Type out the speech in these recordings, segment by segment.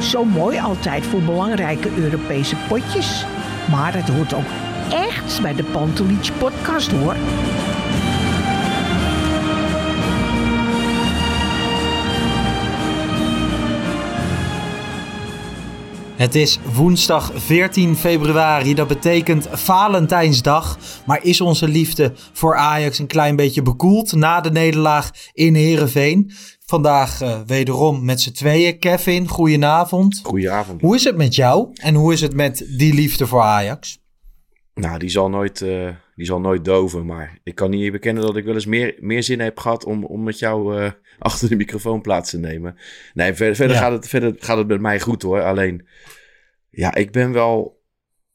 Zo mooi altijd voor belangrijke Europese potjes. Maar het hoort ook echt bij de Pantelich podcast hoor. Het is woensdag 14 februari, dat betekent Valentijnsdag. Maar is onze liefde voor Ajax een klein beetje bekoeld na de nederlaag in Heerenveen? Vandaag uh, wederom met z'n tweeën. Kevin, goedenavond. Goedenavond. Hoe is het met jou en hoe is het met die liefde voor Ajax? Nou, die zal nooit, uh, die zal nooit doven. Maar ik kan niet bekennen dat ik wel eens meer, meer zin heb gehad om, om met jou uh, achter de microfoon plaats te nemen. Nee, verder, verder, ja. gaat het, verder gaat het met mij goed hoor. Alleen, ja, ik ben wel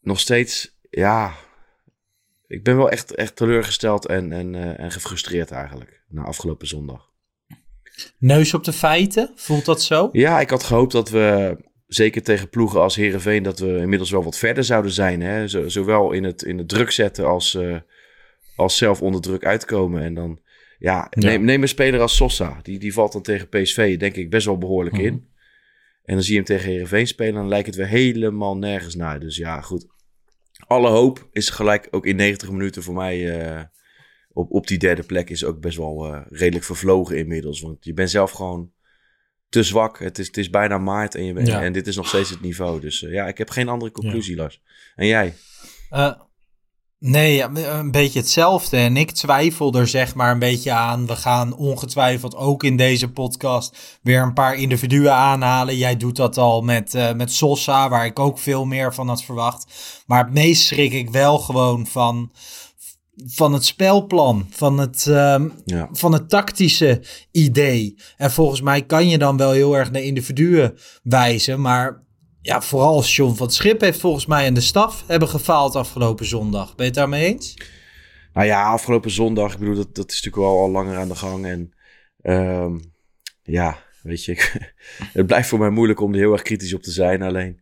nog steeds, ja, ik ben wel echt, echt teleurgesteld en, en, en gefrustreerd eigenlijk na afgelopen zondag. Neus op de feiten, voelt dat zo? Ja, ik had gehoopt dat we zeker tegen ploegen als Herenveen dat we inmiddels wel wat verder zouden zijn. Hè? Zowel in het, in het druk zetten als, uh, als zelf onder druk uitkomen. En dan, ja, ja. Neem, neem, een speler als Sosa. Die, die valt dan tegen PSV, denk ik, best wel behoorlijk mm -hmm. in. En dan zie je hem tegen Herenveen spelen. En dan lijkt het weer helemaal nergens naar. Dus ja, goed. Alle hoop is gelijk ook in 90 minuten voor mij. Uh, op, op die derde plek is ook best wel uh, redelijk vervlogen inmiddels. Want je bent zelf gewoon te zwak. Het is, het is bijna maart en, je bent, ja. en dit is nog steeds het niveau. Dus uh, ja, ik heb geen andere conclusie, ja. Lars. En jij? Uh, nee, een beetje hetzelfde. En ik twijfel er zeg maar een beetje aan. We gaan ongetwijfeld ook in deze podcast weer een paar individuen aanhalen. Jij doet dat al met, uh, met Sosa, waar ik ook veel meer van had verwacht. Maar het meest schrik ik wel gewoon van van het spelplan, van het, um, ja. van het tactische idee. En volgens mij kan je dan wel heel erg naar individuen wijzen. Maar ja, vooral John van Schip heeft volgens mij en de staf hebben gefaald afgelopen zondag. Ben je het daarmee eens? Nou ja, afgelopen zondag, ik bedoel, dat, dat is natuurlijk wel al langer aan de gang. En um, ja, weet je, het blijft voor mij moeilijk om er heel erg kritisch op te zijn. Alleen,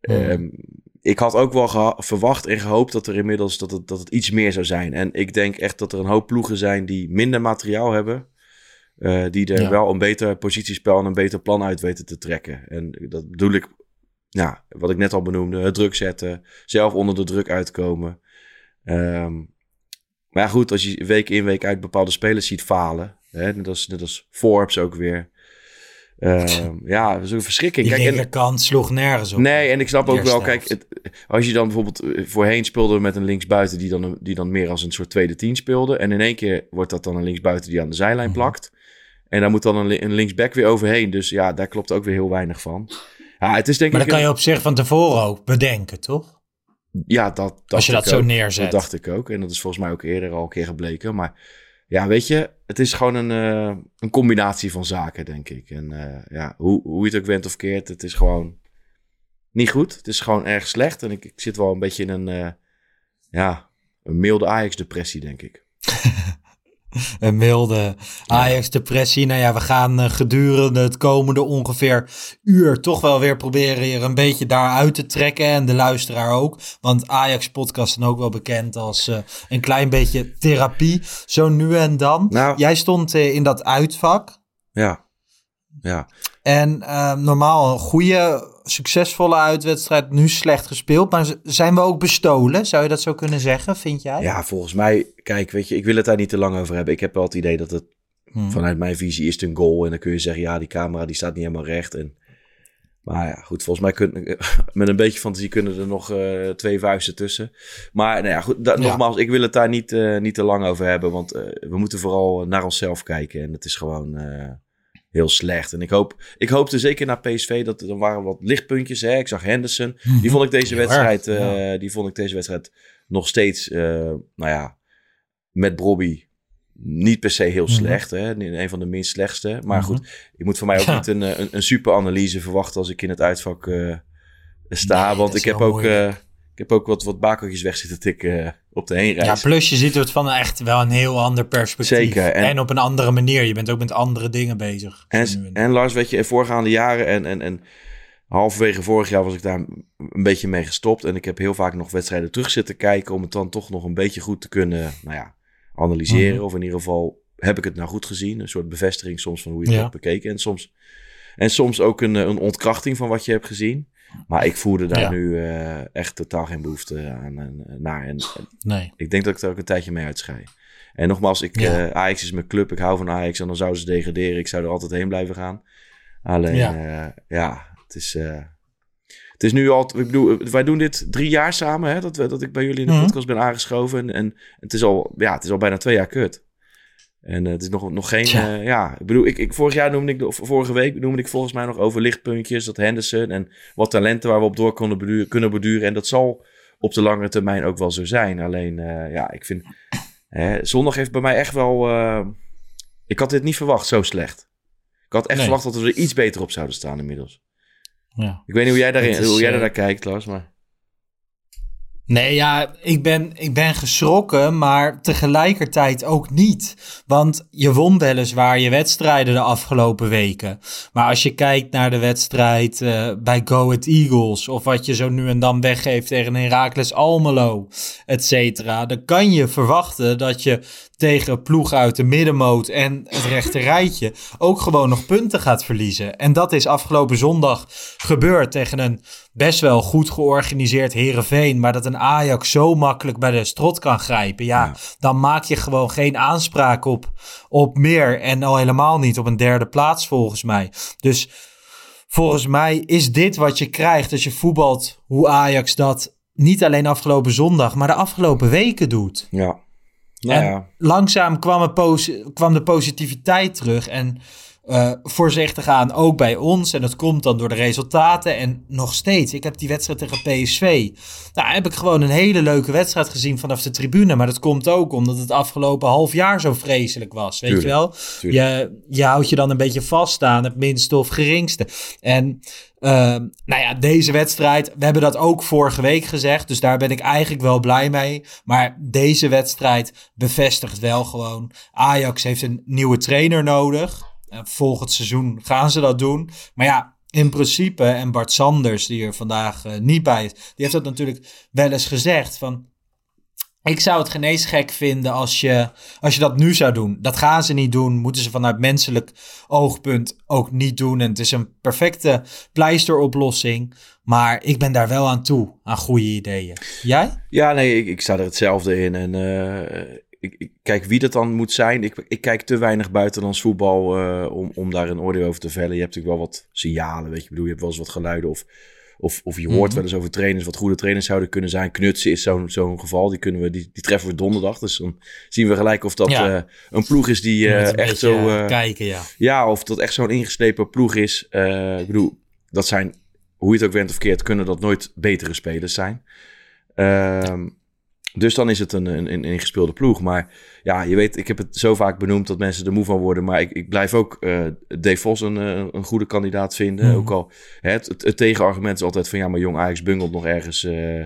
hmm. um, ik had ook wel verwacht en gehoopt dat er inmiddels dat het, dat het iets meer zou zijn. En ik denk echt dat er een hoop ploegen zijn die minder materiaal hebben. Uh, die er ja. wel een beter positiespel en een beter plan uit weten te trekken. En dat bedoel ik, ja, wat ik net al benoemde, het druk zetten, zelf onder de druk uitkomen. Um, maar ja, goed, als je week in, week uit bepaalde spelers ziet falen, hè, net, als, net als Forbes ook weer. Uh, ja, dat is een verschrikking. Die kijk, linkerkant sloeg nergens op. Nee, en ik snap ook wel, kijk, het, als je dan bijvoorbeeld voorheen speelde met een linksbuiten die dan, die dan meer als een soort tweede tien speelde. En in één keer wordt dat dan een linksbuiten die aan de zijlijn mm -hmm. plakt. En daar moet dan een, een linksback weer overheen. Dus ja, daar klopt ook weer heel weinig van. Ja, het is denk maar ik dan kan je op zich van tevoren ook bedenken, toch? Ja, dat, Als je dat ook. zo neerzet. Dat dacht ik ook. En dat is volgens mij ook eerder al een keer gebleken. Maar ja, weet je, het is gewoon een, uh, een combinatie van zaken, denk ik. En uh, ja, hoe, hoe je het ook went of keert, het is gewoon niet goed. Het is gewoon erg slecht. En ik, ik zit wel een beetje in een, uh, ja, een milde Ajax-depressie, denk ik. een milde Ajax-depressie. Nou ja, we gaan uh, gedurende het komende ongeveer uur toch wel weer proberen hier een beetje daaruit te trekken. En de luisteraar ook. Want Ajax-podcast is ook wel bekend als uh, een klein beetje therapie. Zo nu en dan. Nou, Jij stond uh, in dat uitvak. Ja. Ja. En normaal een goede, succesvolle uitwedstrijd. Nu slecht gespeeld. Maar zijn we ook bestolen? Zou je dat zo kunnen zeggen, vind jij? Ja, volgens mij. Kijk, weet je, ik wil het daar niet te lang over hebben. Ik heb wel het idee dat het hmm. vanuit mijn visie is een goal. En dan kun je zeggen, ja, die camera die staat niet helemaal recht. En, maar ja, goed, volgens mij kunnen met een beetje fantasie kunnen er nog uh, twee vuisten tussen. Maar nou ja, goed, da, ja. nogmaals, ik wil het daar niet, uh, niet te lang over hebben. Want uh, we moeten vooral naar onszelf kijken. En het is gewoon heel slecht. En ik, hoop, ik hoopte zeker naar PSV dat er waren wat lichtpuntjes. Hè? Ik zag Henderson. Die vond ik deze wedstrijd, ja. die vond ik deze wedstrijd nog steeds, nou ja, met Bobby niet per se heel Mhm. slecht. Hè? Een van de minst slechtste. Maar goed, ik moet van mij ook Ja. niet een, een, een super analyse verwachten als ik in het uitvak eh, sta. Nee, want ik heb, ook. Ik heb ook wat, wat bakeltjes weg zitten tikken eh, op de heenreis. Ja, plus je ziet het van echt wel een heel ander perspectief. Zeker, En, en- op een andere manier. Je bent ook met andere dingen bezig. En, Lars, weet je, in voorgaande jaren en, en, en halverwege vorig jaar was ik daar een beetje mee gestopt. En ik heb heel vaak nog wedstrijden terug zitten kijken om het dan toch nog een beetje goed te kunnen, nou ja, analyseren. Mhm. Of in ieder geval heb ik het nou goed gezien. Een soort bevestiging soms van hoe je het Ja. hebt bekeken. En soms, en soms ook een, eh, een ontkrachting van wat je hebt gezien. Maar ik voerde daar Ja. nu eh, echt totaal geen behoefte aan, en, naar. En, Nee. ik denk dat ik er ook een tijdje mee uitschei. En nogmaals, ik, Ja. eh, Ajax is mijn club. Ik hou van Ajax. En dan zouden ze degraderen. Ik zou er altijd heen blijven gaan. Alleen, Ja. ja, het is... eh, het is nu al, ik bedoel, wij doen dit drie jaar samen, hè, dat, we, dat ik bij jullie in de Mhm. podcast ben aangeschoven. En, en het, is al, ja, het is al bijna twee jaar kut. En eh, het is nog, nog geen, Tja. eh, ja, ik bedoel, ik, ik, vorig jaar noemde ik, of vorige week noemde ik volgens mij nog over lichtpuntjes, dat Henderson en wat talenten waar we op door konden beduren, kunnen beduren. En dat zal op de lange termijn ook wel zo zijn. Alleen, eh, ja, ik vind, hè, zondag heeft bij mij echt wel, ik had dit niet verwacht, zo slecht. Ik had echt Nee. verwacht dat we er iets beter op zouden staan inmiddels. Ja. Ik weet niet hoe jij, daarin, is, hoe jij eh, daar naar kijkt, Lars, maar... Nee, ja, ik ben, ik ben geschrokken, maar tegelijkertijd ook niet. Want je won weliswaar je wedstrijden de afgelopen weken. Maar als je kijkt naar de wedstrijd eh, bij Go Ahead Eagles... of wat je zo nu en dan weggeeft tegen Heracles Almelo, et cetera... dan kan je verwachten dat je tegen ploeg uit de middenmoot en het rechte rijtje... ook gewoon nog punten gaat verliezen. En dat is afgelopen zondag gebeurd tegen een best wel goed georganiseerd Herenveen, maar dat een Ajax zo makkelijk bij de strot kan grijpen, ja, Ja. dan maak je gewoon geen aanspraak op, op meer en al helemaal niet op een derde plaats volgens mij. Dus volgens mij is dit wat je krijgt als je voetbalt, hoe Ajax dat niet alleen afgelopen zondag, maar de afgelopen weken doet. Ja. Nou en ja. langzaam kwam, kwam de positiviteit terug. En eh, voorzichtig aan, ook bij ons. En dat komt dan door de resultaten. En nog steeds, ik heb die wedstrijd tegen PSV. Nou, heb ik gewoon een hele leuke wedstrijd gezien vanaf de tribune. Maar dat komt ook omdat het afgelopen half jaar zo vreselijk was. Weet Tuurlijk, je wel? tuurlijk. Je, je houdt je dan een beetje vast aan het minste of geringste. En ehm, nou ja, deze wedstrijd, we hebben dat ook vorige week gezegd. Dus daar ben ik eigenlijk wel blij mee. Maar deze wedstrijd bevestigt wel gewoon. Ajax heeft een nieuwe trainer nodig. En volgend seizoen gaan ze dat doen. Maar ja, in principe, en Bart Sanders, die er vandaag eh, niet bij is, die heeft dat natuurlijk wel eens gezegd. Van, ik zou het geen eens gek vinden als je, als je dat nu zou doen. Dat gaan ze niet doen. Moeten ze vanuit menselijk oogpunt ook niet doen. En het is een perfecte pleisteroplossing. Maar ik ben daar wel aan toe, aan goede ideeën. Jij? Ja, nee, ik, ik sta er hetzelfde in. En eh, ik, ik kijk wie dat dan moet zijn. Ik, ik kijk te weinig buitenlands voetbal eh, om, om daar een oordeel over te vellen. Je hebt natuurlijk wel wat signalen, weet je. Ik bedoel, je hebt wel eens wat geluiden of... Of, of je hoort Mhm. wel eens over trainers, wat goede trainers zouden kunnen zijn. Knutsen is zo'n zo'n geval, die, kunnen we, die, die treffen we donderdag. Dus dan zien we gelijk of dat Ja. eh, een ploeg is die een echt zo... kijken, ja. ja, of dat echt zo'n ingeslepen ploeg is. Ik bedoel, dat zijn, hoe je het ook went of keert, kunnen dat nooit betere spelers zijn. Ehm, dus dan is het een, een, een ingespeelde ploeg. Maar ja, je weet, ik heb het zo vaak benoemd dat mensen er moe van worden. Maar ik, ik blijf ook Vos een, eh, een goede kandidaat vinden. Mhm. Ook al hè, het, het, het tegenargument is altijd van ja, maar jong Ajax bungelt nog ergens eh,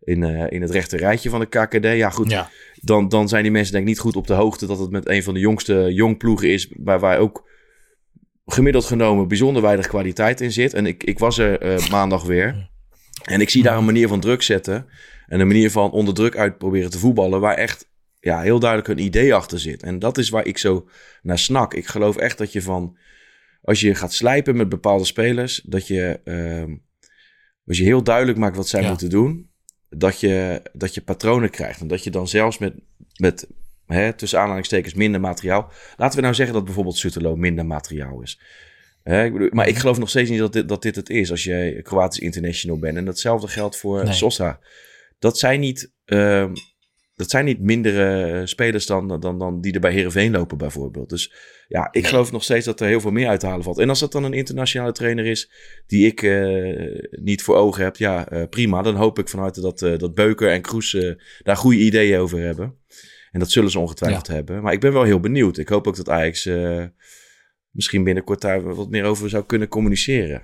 in, in het rechte rijtje van de KKD. Ja, goed. Ja. Dan, dan zijn die mensen denk ik niet goed op de hoogte dat het met een van de jongste jongploegen is. Waar wij ook gemiddeld genomen bijzonder weinig kwaliteit in zit. En ik, ik was er maandag weer. En ik zie daar een manier van druk zetten. En een manier van onder druk uit proberen te voetballen. Waar echt ja, heel duidelijk een idee achter zit. En dat is waar ik zo naar snak. Ik geloof echt dat je van. Als je gaat slijpen met bepaalde spelers. Dat je. ehm, als je heel duidelijk maakt wat zij Ja. moeten doen. Dat je, dat je patronen krijgt. En dat je dan zelfs met. met hè, tussen aanhalingstekens minder materiaal. Laten we nou zeggen dat bijvoorbeeld Sutterlo minder materiaal is. Hè, ik bedoel, maar ik geloof nog steeds niet dat dit, dat dit het is. Als jij Kroatisch international bent. En datzelfde geldt voor Nee. Sosa. Dat zijn niet. ehm, dat zijn niet mindere spelers dan, dan, dan die er bij Heerenveen lopen bijvoorbeeld. Dus ja, ik geloof nog steeds dat er heel veel meer uit te halen valt. En als dat dan een internationale trainer is die ik eh, niet voor ogen heb, ja, eh, prima. Dan hoop ik van harte dat, eh, dat Beuker en Kroes eh, daar goede ideeën over hebben. En dat zullen ze ongetwijfeld hebben. Maar ik ben wel heel benieuwd. Ik hoop ook dat Ajax eh, misschien binnenkort daar wat meer over zou kunnen communiceren.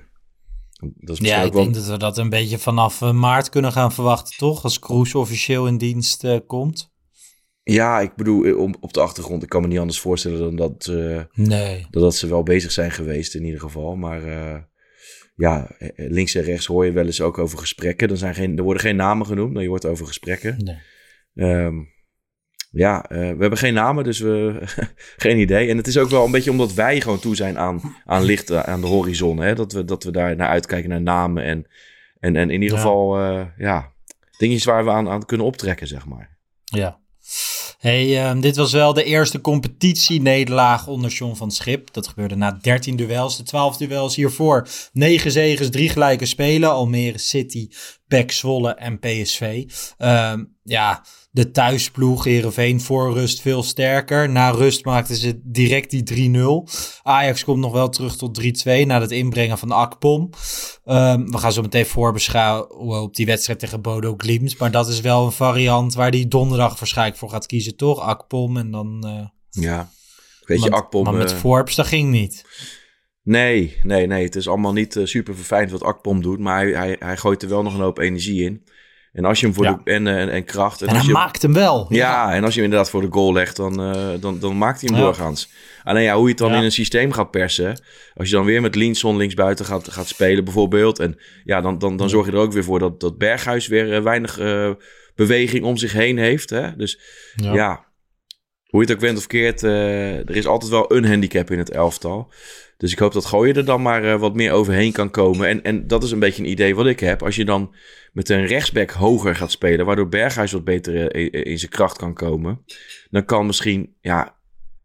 Dat is Ja, ik wel... denk dat we dat een beetje vanaf eh, maart kunnen gaan verwachten, toch? Als Kroes officieel in dienst eh, komt. Ja, ik bedoel, eh, om, op de achtergrond, ik kan me niet anders voorstellen dan dat, Nee. dat ze wel bezig zijn geweest in ieder geval. Maar ja, links en rechts hoor je wel eens ook over gesprekken. Er, zijn geen, er worden geen namen genoemd, maar je hoort over gesprekken. nee. Ehm, ja, eh, we hebben geen namen, dus we geen idee. En het is ook wel een beetje omdat wij gewoon toe zijn aan, aan licht eh, aan de horizon. Hè? Dat, we, dat we daar naar uitkijken naar namen en, en, en in ieder Ja. geval eh, ja, dingetjes waar we aan, aan kunnen optrekken, zeg maar. Ja. Hey, ehm, dit was wel de eerste competitienederlaag onder John van Schip. Dat gebeurde na 13 duels. De 12 duels hiervoor. 9 zegens, 3 gelijke spelen. Almere City, PEC Zwolle en PSV. Ehm, ja, de thuisploeg Heerenveen voor rust veel sterker. Na rust maakten ze direct die 3-0. Ajax komt nog wel terug tot 3-2 na het inbrengen van Akpom. Ehm, we gaan zo meteen voorbeschouwen op die wedstrijd tegen Bodo Glimt. Maar dat is wel een variant waar die donderdag waarschijnlijk voor gaat kiezen, toch? Akpom en dan... eh Ja, weet je, Akpom... Maar met eh, Forbes, dat ging niet. Nee, nee, nee. Het is allemaal niet eh, super verfijnd wat Akpom doet. Maar hij, hij, hij gooit er wel nog een hoop energie in. En als je hem voor Ja. de... En, eh, en, en kracht. En, En als hij je, maakt hem wel. ja, en als je hem inderdaad voor de goal legt, dan, eh, dan, dan maakt hij hem Ja. doorgaans. Alleen ja, hoe je het dan in een systeem gaat persen. Als je dan weer met Linson linksbuiten gaat, gaat spelen bijvoorbeeld. En ja, dan, dan, dan zorg je er ook weer voor dat, dat Berghuis weer weinig beweging om zich heen heeft. Hè? Dus ja. hoe je het ook went of keert, er is altijd wel een handicap in het elftal. Dus ik hoop dat Gooien er dan maar eh, wat meer overheen kan komen. En, en dat is een beetje een idee wat ik heb. Als je dan met een rechtsback hoger gaat spelen, waardoor Berghuis wat beter eh, in, zijn kracht kan komen, dan kan misschien, ja,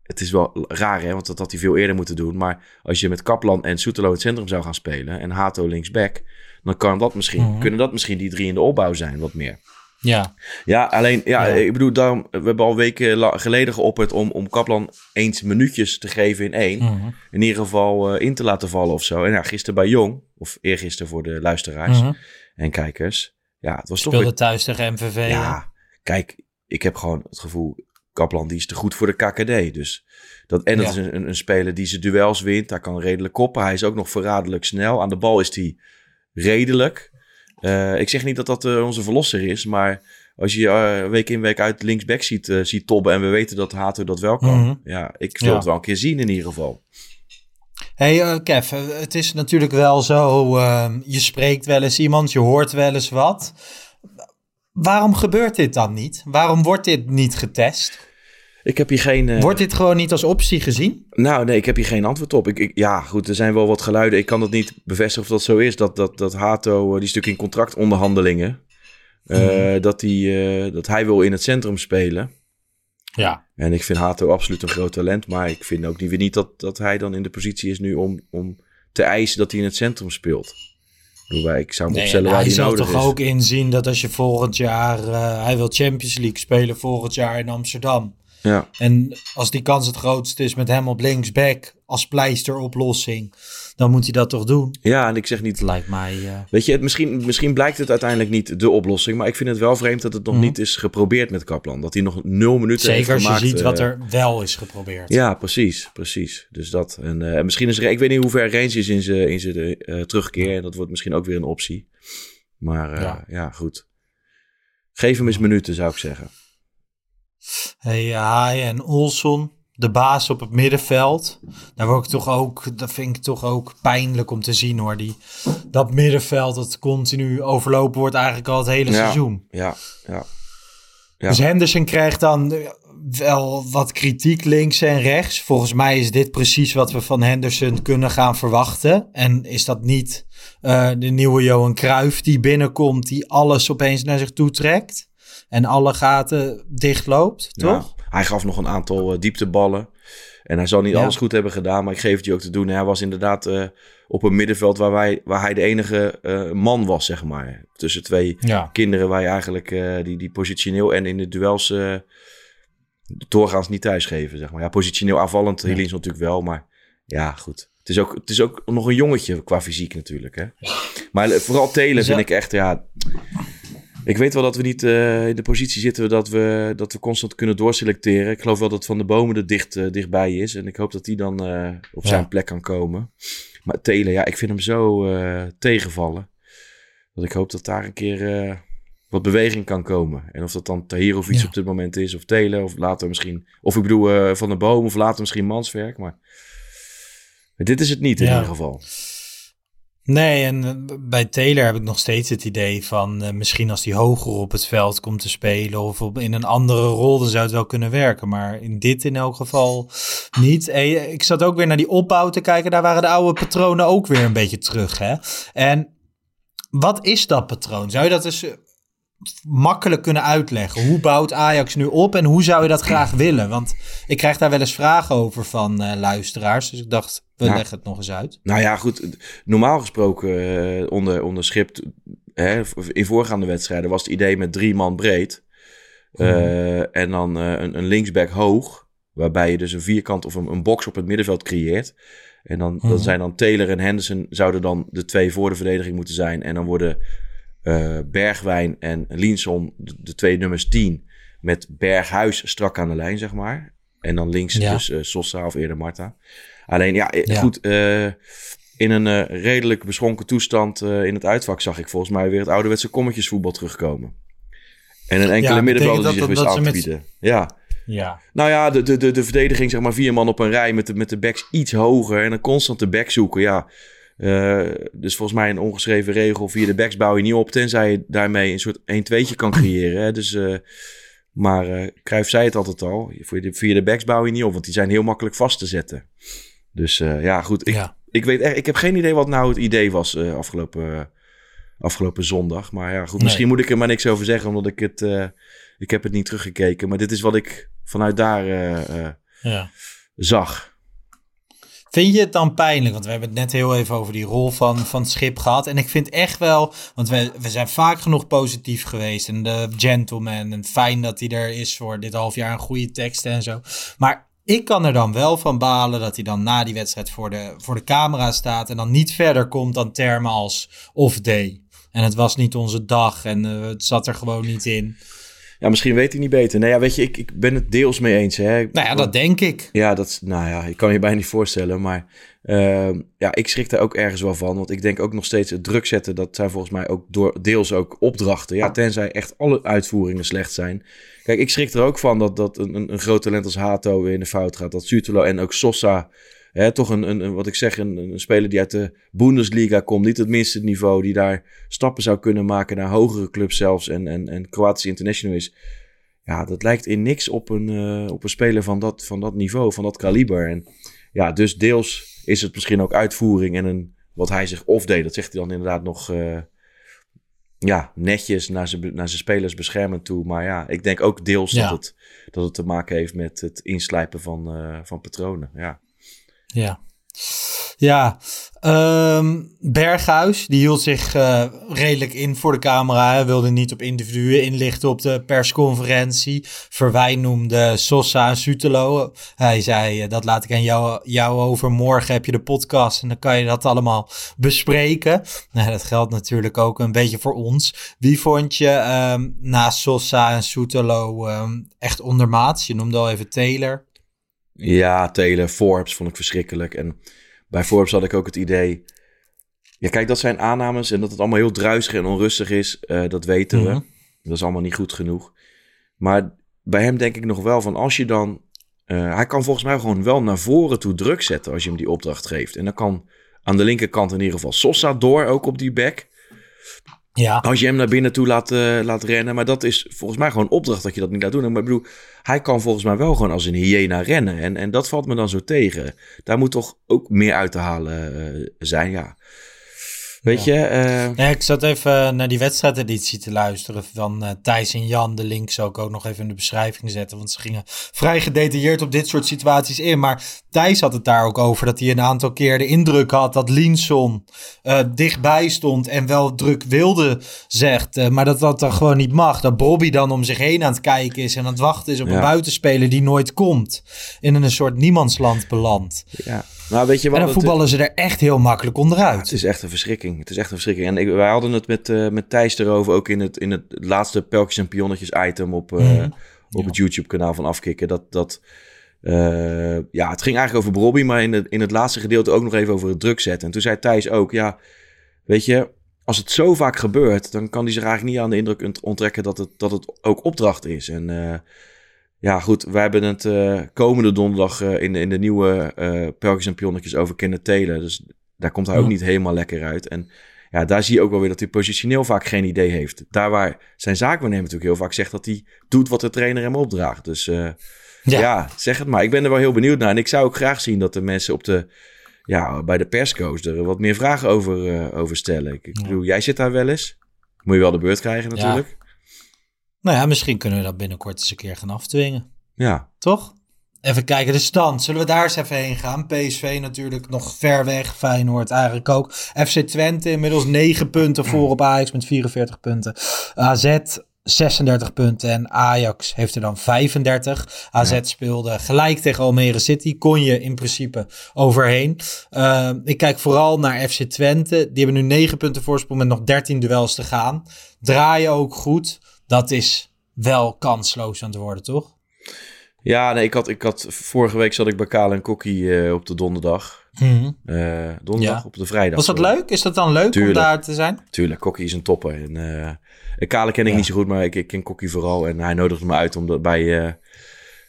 het is wel raar hè, want dat had hij veel eerder moeten doen. Maar als je met Kaplan en Soetelo in het centrum zou gaan spelen en Hato linksback, dan kan dat misschien, Mhm. kunnen dat misschien die drie in de opbouw zijn, wat meer. Ja, Ja, alleen, ja, Ja. ik bedoel, daarom, we hebben al weken geleden geopperd om, om Kaplan eens minuutjes te geven in één. Mhm. In ieder geval eh, in te laten vallen of zo. En ja, gisteren bij Jong, of eergisteren voor de luisteraars Mhm. en kijkers. Ja, het was toch speelde thuis tegen MVV. hè? Ja, kijk, ik heb gewoon het gevoel, Kaplan die is te goed voor de KKD. Dus dat, en dat Ja. is een, een, een speler die zijn duels wint. Hij kan redelijk koppen. Hij is ook nog verraderlijk snel. Aan de bal is hij redelijk. Eh, ik zeg niet dat dat eh, onze verlosser is, maar als je eh, week in week uit linksback ziet, ziet tobben en we weten dat Hato dat wel kan. Mhm. Ja, ik wil Ja. het wel een keer zien in ieder geval. Hey Kev, het is natuurlijk wel zo, eh, je spreekt wel eens iemand, je hoort wel eens wat. Waarom gebeurt dit dan niet? Waarom wordt dit niet getest? Ik heb hier geen... eh, Wordt dit gewoon niet als optie gezien? Nou, nee, ik heb hier geen antwoord op. Ik, ik, ja, goed, er zijn wel wat geluiden. Ik kan het niet bevestigen of dat zo is. Dat, dat, dat Hato, eh, die stuk in contractonderhandelingen, eh, dat, hij, eh, dat hij wil in het centrum spelen. Ja. En ik vind Hato absoluut een groot talent. Maar ik vind ook niet, niet dat, dat hij dan in de positie is nu om, om te eisen dat hij in het centrum speelt. Ik zou hem Nee, opstellen en waar hij hij zal nodig toch is. ook inzien dat als je volgend jaar, hij wil Champions League spelen volgend jaar in Amsterdam. Ja. En als die kans het grootst is met hem op linksback als pleisteroplossing, dan moet hij dat toch doen. ja, en ik zeg niet... Lijkt mij... eh, Weet je, het, misschien, misschien blijkt het uiteindelijk niet de oplossing. Maar ik vind het wel vreemd dat het nog Mhm. niet is geprobeerd met Kaplan. Dat hij nog nul minuten heeft zeker als je gemaakt. wat eh, er wel is geprobeerd. Ja, precies, precies. Dus dat. En eh, misschien is er, ik weet niet hoe ver Range is in zijn in zijn, terugkeer. En dat wordt misschien ook weer een optie. Maar ja. Ja. goed. Geef hem eens minuten, zou ik zeggen. Hey, Haai en Olson, de baas op het middenveld. Daar word ik toch ook, dat vind ik toch ook pijnlijk om te zien hoor. Die, dat middenveld dat continu overlopen wordt eigenlijk al het hele Ja. seizoen. Ja, ja. Ja. Dus Henderson krijgt dan eh, wel wat kritiek links en rechts. Volgens mij is dit precies wat we van Henderson kunnen gaan verwachten. En is dat niet eh, de nieuwe Johan Cruijff die binnenkomt, die alles opeens naar zich toe trekt en alle gaten dichtloopt, toch? Ja, hij gaf nog een aantal eh, diepteballen. En hij zal niet Ja. alles goed hebben gedaan, maar ik geef het je ook te doen. Hij was inderdaad eh, op een middenveld waar, wij, waar hij de enige eh, man was, zeg maar. Tussen twee Ja. kinderen waar je eigenlijk die, die positioneel en in de duels doorgaans niet thuisgeven, zeg maar. Ja, positioneel aanvallend, Ja. Hilins natuurlijk wel, maar ja, goed. Het is, ook, het is ook nog een jongetje qua fysiek natuurlijk, hè. Maar vooral Telen vind ik echt, ja... Ik weet wel dat we niet eh, in de positie zitten dat we, dat we constant kunnen doorselecteren. Ik geloof wel dat Van de Bomen er dicht, eh, dichtbij is. En ik hoop dat hij dan eh, op Ja. zijn plek kan komen. Maar Telen, ja, ik vind hem zo tegenvallen. Dat ik hoop dat daar een keer wat beweging kan komen. En of dat dan Tahirovic Ja. op dit moment is, of Telen, of later misschien... Of ik bedoel Van de Bomen, of later misschien Manswerk. Maar dit is het niet in Ja. ieder geval. Nee, en eh, bij Taylor heb ik nog steeds het idee van eh, misschien als hij hoger op het veld komt te spelen of in een andere rol, dan zou het wel kunnen werken. Maar in dit in elk geval niet. Eh, ik zat ook weer naar die opbouw te kijken. Daar waren de oude patronen ook weer een beetje terug. Hè? En wat is dat patroon? Zou je dat eens makkelijk kunnen uitleggen? Hoe bouwt Ajax nu op en hoe zou je dat graag willen? Want ik krijg daar wel eens vragen over van eh, luisteraars. Dus ik dacht, we leggen het nog eens uit. Nou ja, goed. Normaal gesproken eh, onder, onder Schip, hè, in voorgaande wedstrijden was het idee met drie man breed. Eh, En dan een, een linksback hoog. Waarbij je dus een vierkant of een, een box op het middenveld creëert. En dan, Mhm. dan zijn dan Taylor en Henderson zouden dan de twee voor de verdediging moeten zijn. En dan worden eh, Bergwijn en Linson de, de twee nummers 10. Met Berghuis strak aan de lijn, zeg maar. En dan links Ja. dus eh, Sosa of eerder Marta. Alleen ja, eh, Ja. goed. in een redelijk beschonken toestand in het uitvak zag ik volgens mij weer het ouderwetse kommetjesvoetbal terugkomen. En een enkele Ja, middenvelder die zich wist aan te bieden. Ja, Ja. nou ja, de, de, de, de verdediging, zeg maar vier man op een rij met de, met de backs iets hoger. En dan constant de back zoeken, ja. Eh, dus volgens mij een ongeschreven regel. Via de backs bouw je niet op, tenzij je daarmee een soort 1-2'tje kan creëren. Hè. Dus, eh, maar eh Cruijff zei het altijd al. Via de, backs bouw je niet op, want die zijn heel makkelijk vast te zetten. Dus ja, goed. Ik, ja. ik, weet echt, ik heb geen idee wat nou het idee was afgelopen, afgelopen zondag. Maar ja, goed, Nee. misschien moet ik er maar niks over zeggen, omdat ik het... ik heb het niet teruggekeken, maar dit is wat ik vanuit daar ja. zag. Vind je het dan pijnlijk? Want we hebben het net heel even over die rol van, van schip gehad. En ik vind echt wel, want we, we zijn vaak genoeg positief geweest. En de gentleman, en fijn dat hij er is voor dit half jaar, een goede teksten en zo. Maar ik kan er dan wel van balen dat hij dan na die wedstrijd voor de, voor de camera staat. En dan niet verder komt dan termen als off day. En het was niet onze dag en eh, het zat er gewoon niet in. Ja, misschien weet hij niet beter. Nee, ja, weet je, ik, ik ben het deels mee eens. Hè. Nou ja, dat denk ik. Ja, dat, nou ja, ik kan je bijna niet voorstellen. Maar ehm, ja, ik schrik daar ook ergens wel van. Want ik denk ook nog steeds het druk zetten. Dat zijn volgens mij ook door, deels ook opdrachten. Ja, tenzij echt alle uitvoeringen slecht zijn. Kijk, ik schrik er ook van dat, dat een, een, een groot talent als Hato weer in de fout gaat. Dat Sutelo en ook Sosa. Hè, toch een, een, wat ik zeg, een, een speler die uit de Bundesliga komt. Niet het minste niveau. Die daar stappen zou kunnen maken naar hogere clubs zelfs. En, en, en Kroatisch international is. Ja, dat lijkt in niks op een, eh, op een speler van dat, van dat niveau, van dat kaliber. En ja, dus deels is het misschien ook uitvoering en een, wat hij zich of deed. Dat zegt hij dan inderdaad nog eh, ja, netjes naar zijn, naar zijn spelers beschermend toe. Maar ja, ik denk ook deels Ja. dat, het, dat het te maken heeft met het inslijpen van, eh, van patronen. Ja. Ja. Ja, ehm, Berghuis, die hield zich eh, redelijk in voor de camera. Hij wilde niet op individuen inlichten op de persconferentie. Verwijn noemde Sosa en Sutelo. Hij zei, eh, dat laat ik aan jou, jou over. Morgen heb je de podcast en dan kan je dat allemaal bespreken. Nou, dat geldt natuurlijk ook een beetje voor ons. Wie vond je ehm na Sosa en Sutelo ehm, echt ondermaats? Je noemde al even Taylor. Ja, Taylor, Forbes vond ik verschrikkelijk. En bij Forbes had ik ook het idee... Ja, kijk, dat zijn aannames en dat het allemaal heel druisig en onrustig is. eh, dat weten Mhm. we. Dat is allemaal niet goed genoeg. Maar bij hem denk ik nog wel van als je dan... eh, hij kan volgens mij gewoon wel naar voren toe druk zetten als je hem die opdracht geeft. En dan kan aan de linkerkant in ieder geval Sosa door, ook op die back. Ja, Als je hem naar binnen toe laat, laat rennen. Maar dat is volgens mij gewoon opdracht dat je dat niet laat doen. Maar ik bedoel, hij kan volgens mij wel gewoon als een hyena rennen. En, en dat valt me dan zo tegen. Daar moet toch ook meer uit te halen eh, zijn, ja. Weet je? eh, Ja, ik zat even naar die wedstrijdeditie te luisteren van eh, Thijs en Jan. De link zal ik ook nog even in de beschrijving zetten. Want ze gingen vrij gedetailleerd op dit soort situaties in. Maar Thijs had het daar ook over dat hij een aantal keer de indruk had dat Linson eh, dichtbij stond en wel druk wilde, zegt. eh, maar dat dat dan gewoon niet mag. Dat Bobby dan om zich heen aan het kijken is en aan het wachten is op Ja. een buitenspeler die nooit komt. In een soort niemandsland belandt. ja. Nou, weet je En wat? dan het- voetballen ze er echt heel makkelijk onderuit. Het is echt een verschrikking. Het is echt een verschrikking. En ik, wij hadden het met, eh, met Thijs erover, ook in het, in het laatste Pelkjes en Pionnetjes item op, eh, Mhm. op het YouTube-kanaal van Afkikken. Dat, dat, eh, ja, het ging eigenlijk over Bobby, maar in het, in het laatste gedeelte ook nog even over het druk zetten. En toen zei Thijs ook, ja, weet je, als het zo vaak gebeurt, dan kan hij zich eigenlijk niet aan de indruk ont- onttrekken dat het, dat het ook opdracht is. En ja, goed, wij hebben het eh, komende donderdag eh, in, de- in de nieuwe eh Pelkjes en Pionnetjes over Kenneth Taylor. Dus daar komt hij ook niet helemaal lekker uit. En ja, daar zie je ook wel weer dat hij positioneel vaak geen idee heeft. Daar waar zijn zaakwaarnemer natuurlijk heel vaak zegt dat hij doet wat de trainer hem opdraagt. Dus ja. zeg het maar. Ik ben er wel heel benieuwd naar. En ik zou ook graag zien dat de mensen op de, ja, bij de persco's er wat meer vragen over, over stellen. Ik, ik bedoel, jij zit daar wel eens. Moet je wel de beurt krijgen natuurlijk. Nou ja, misschien kunnen we dat binnenkort eens een keer gaan afdwingen. Ja, Toch? Even kijken, de stand. Zullen we daar eens even heen gaan? PSV natuurlijk nog ver weg. Feyenoord eigenlijk ook. FC Twente inmiddels 9 punten voor op Ajax met 44 punten. AZ 36 punten en Ajax heeft er dan 35. AZ speelde gelijk tegen Almere City. Kon je in principe overheen. Uh, ik kijk vooral naar FC Twente. Die hebben nu 9 punten voorsprong met nog 13 duels te gaan. Draaien ook goed. Dat is wel kansloos aan te worden, toch? ja nee, ik, had, ik had, vorige week zat ik bij Kale en Kokkie eh, op de donderdag. Mhm. Eh, donderdag Ja. op de vrijdag. Was dat leuk? Is dat dan leuk Tuurlijk. om daar te zijn? Tuurlijk, Kokkie is een topper. En, eh, Kale ken ik Ja. niet zo goed, maar ik, ik ken Kokkie vooral. En hij nodigde me uit om dat bij,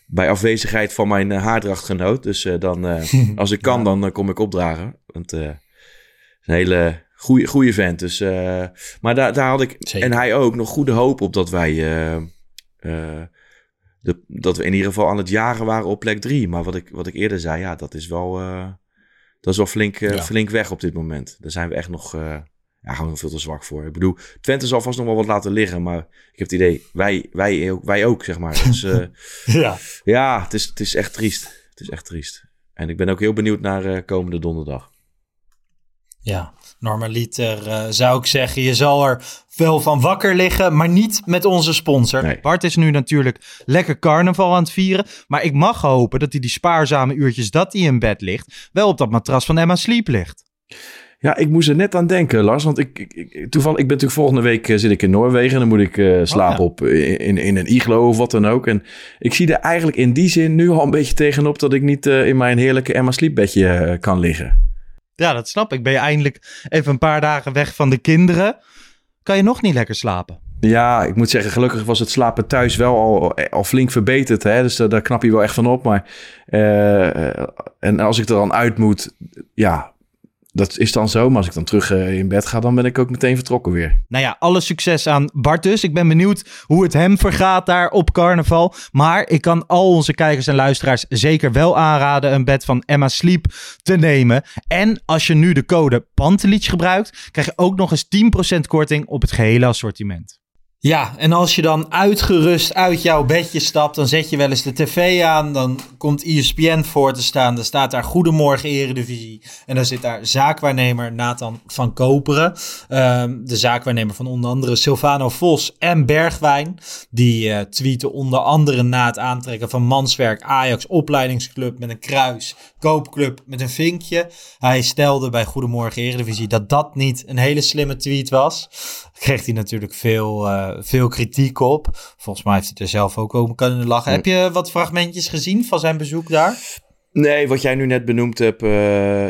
bij afwezigheid van mijn uh, haardrachtgenoot. Dus uh, dan, uh, als ik kan, dan uh, kom ik opdragen. Want uh, het is een hele goede, goede vent. Dus, uh, maar daar, daar had ik, Zeker. en hij ook, nog goede hoop op dat wij... uh, de, dat we in ieder geval aan het jagen waren op plek drie. Maar wat ik, wat ik eerder zei, ja, dat is wel, dat is wel flink, ja. flink weg op dit moment. Daar zijn we echt nog ja, gewoon veel te zwak voor. Ik bedoel, Twente zal vast nog wel wat laten liggen. Maar ik heb het idee, wij, wij, ook, wij ook, zeg maar. Dus uh, ja, ja het, is, het is echt triest. Het is echt triest. En ik ben ook heel benieuwd naar uh, komende donderdag. Ja, normaliter uh, zou ik zeggen, je zal er veel van wakker liggen, maar niet met onze sponsor. Nee. Bart is nu natuurlijk lekker carnaval aan het vieren, maar ik mag hopen dat hij die spaarzame uurtjes dat hij in bed ligt, wel op dat matras van Emma Sleep ligt. Ja, ik moest er net aan denken, Lars. Want ik, ik, ik toevallig, ik ben natuurlijk volgende week uh, zit ik in Noorwegen. En dan moet ik uh, slapen oh, ja. op in, in een iglo of wat dan ook. En ik zie er eigenlijk in die zin nu al een beetje tegenop dat ik niet uh, in mijn heerlijke Emma Sleep bedje eh, kan liggen. Ja, dat snap ik. Ben je eindelijk even een paar dagen weg van de kinderen? Kan je nog niet lekker slapen? Ja, ik moet zeggen, gelukkig was het slapen thuis wel al, al flink verbeterd. Hè? Dus daar, knap je wel echt van op. Maar, uh, en als ik er dan uit moet, ja, dat is dan zo. Maar als ik dan terug uh, in bed ga, dan ben ik ook meteen vertrokken weer. Nou ja, alle succes aan Bart dus. Ik ben benieuwd hoe het hem vergaat daar op carnaval. Maar ik kan al onze kijkers en luisteraars zeker wel aanraden een bed van Emma Sleep te nemen. En als je nu de code Pantelich gebruikt, krijg je ook nog eens 10% korting op het gehele assortiment. Ja, en als je dan uitgerust uit jouw bedje stapt, dan zet je wel eens de tv aan. Dan komt ESPN voor te staan. Dan staat daar Goedemorgen Eredivisie. En dan zit daar zaakwaarnemer Nathan van Koperen. Um, de zaakwaarnemer van onder andere Silvano Vos en Bergwijn. Die uh, tweeten onder andere na het aantrekken van Manswerk Ajax opleidingsclub met een kruis. Koopclub met een vinkje. Hij stelde bij Goedemorgen Eredivisie dat dat niet een hele slimme tweet was. Kreeg hij natuurlijk veel... Uh, veel kritiek op. Volgens mij heeft hij er zelf ook over kunnen lachen. Heb je wat fragmentjes gezien van zijn bezoek daar? Nee, wat jij nu net benoemd hebt. eh,